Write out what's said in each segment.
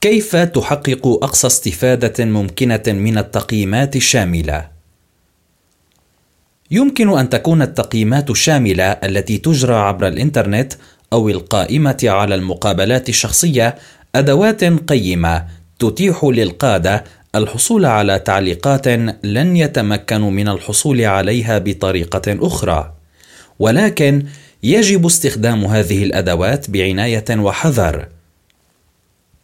كيف تحقق أقصى استفادة ممكنة من التقييمات الشاملة؟ يمكن أن تكون التقييمات الشاملة التي تجرى عبر الإنترنت أو القائمة على المقابلات الشخصية أدوات قيمة تتيح للقادة الحصول على تعليقات لن يتمكنوا من الحصول عليها بطريقة أخرى. ولكن يجب استخدام هذه الأدوات بعناية وحذر.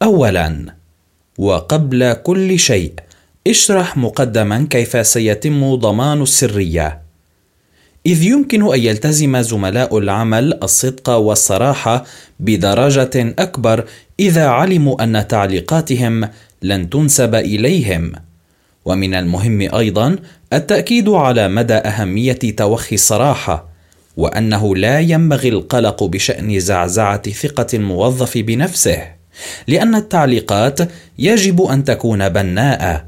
اولا وقبل كل شيء اشرح مقدما كيف سيتم ضمان السرية. إذ يمكن أن يلتزم زملاء العمل الصدق والصراحة بدرجة أكبر إذا علموا أن تعليقاتهم لن تنسب إليهم. ومن المهم أيضا التأكيد على مدى أهمية توخي الصراحة وأنه لا ينبغي القلق بشأن زعزعة ثقة الموظف بنفسه. لأن التعليقات يجب أن تكون بناءة.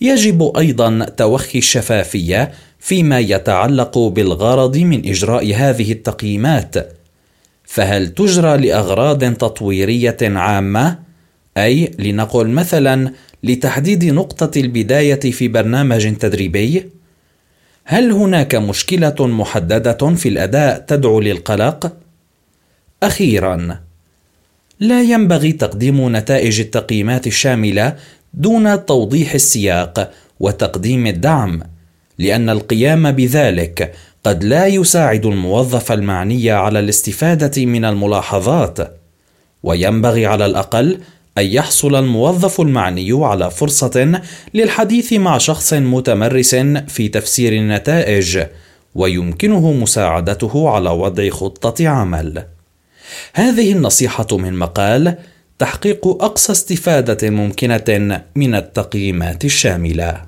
يجب أيضا توخي الشفافية فيما يتعلق بالغرض من إجراء هذه التقييمات. فهل تجرى لأغراض تطويرية عامة؟ أي لنقل مثلا لتحديد نقطة البداية في برنامج تدريبي؟ هل هناك مشكلة محددة في الأداء تدعو للقلق؟ أخيرا لا ينبغي تقديم نتائج التقييمات الشاملة دون توضيح السياق وتقديم الدعم لأن القيام بذلك قد لا يساعد الموظف المعني على الاستفادة من الملاحظات وينبغي على الأقل أن يحصل الموظف المعني على فرصة للحديث مع شخص متمرس في تفسير النتائج ويمكنه مساعدته على وضع خطة عمل. هذه النصيحة من مقال تحقيق أقصى استفادة ممكنة من التقييمات الشاملة.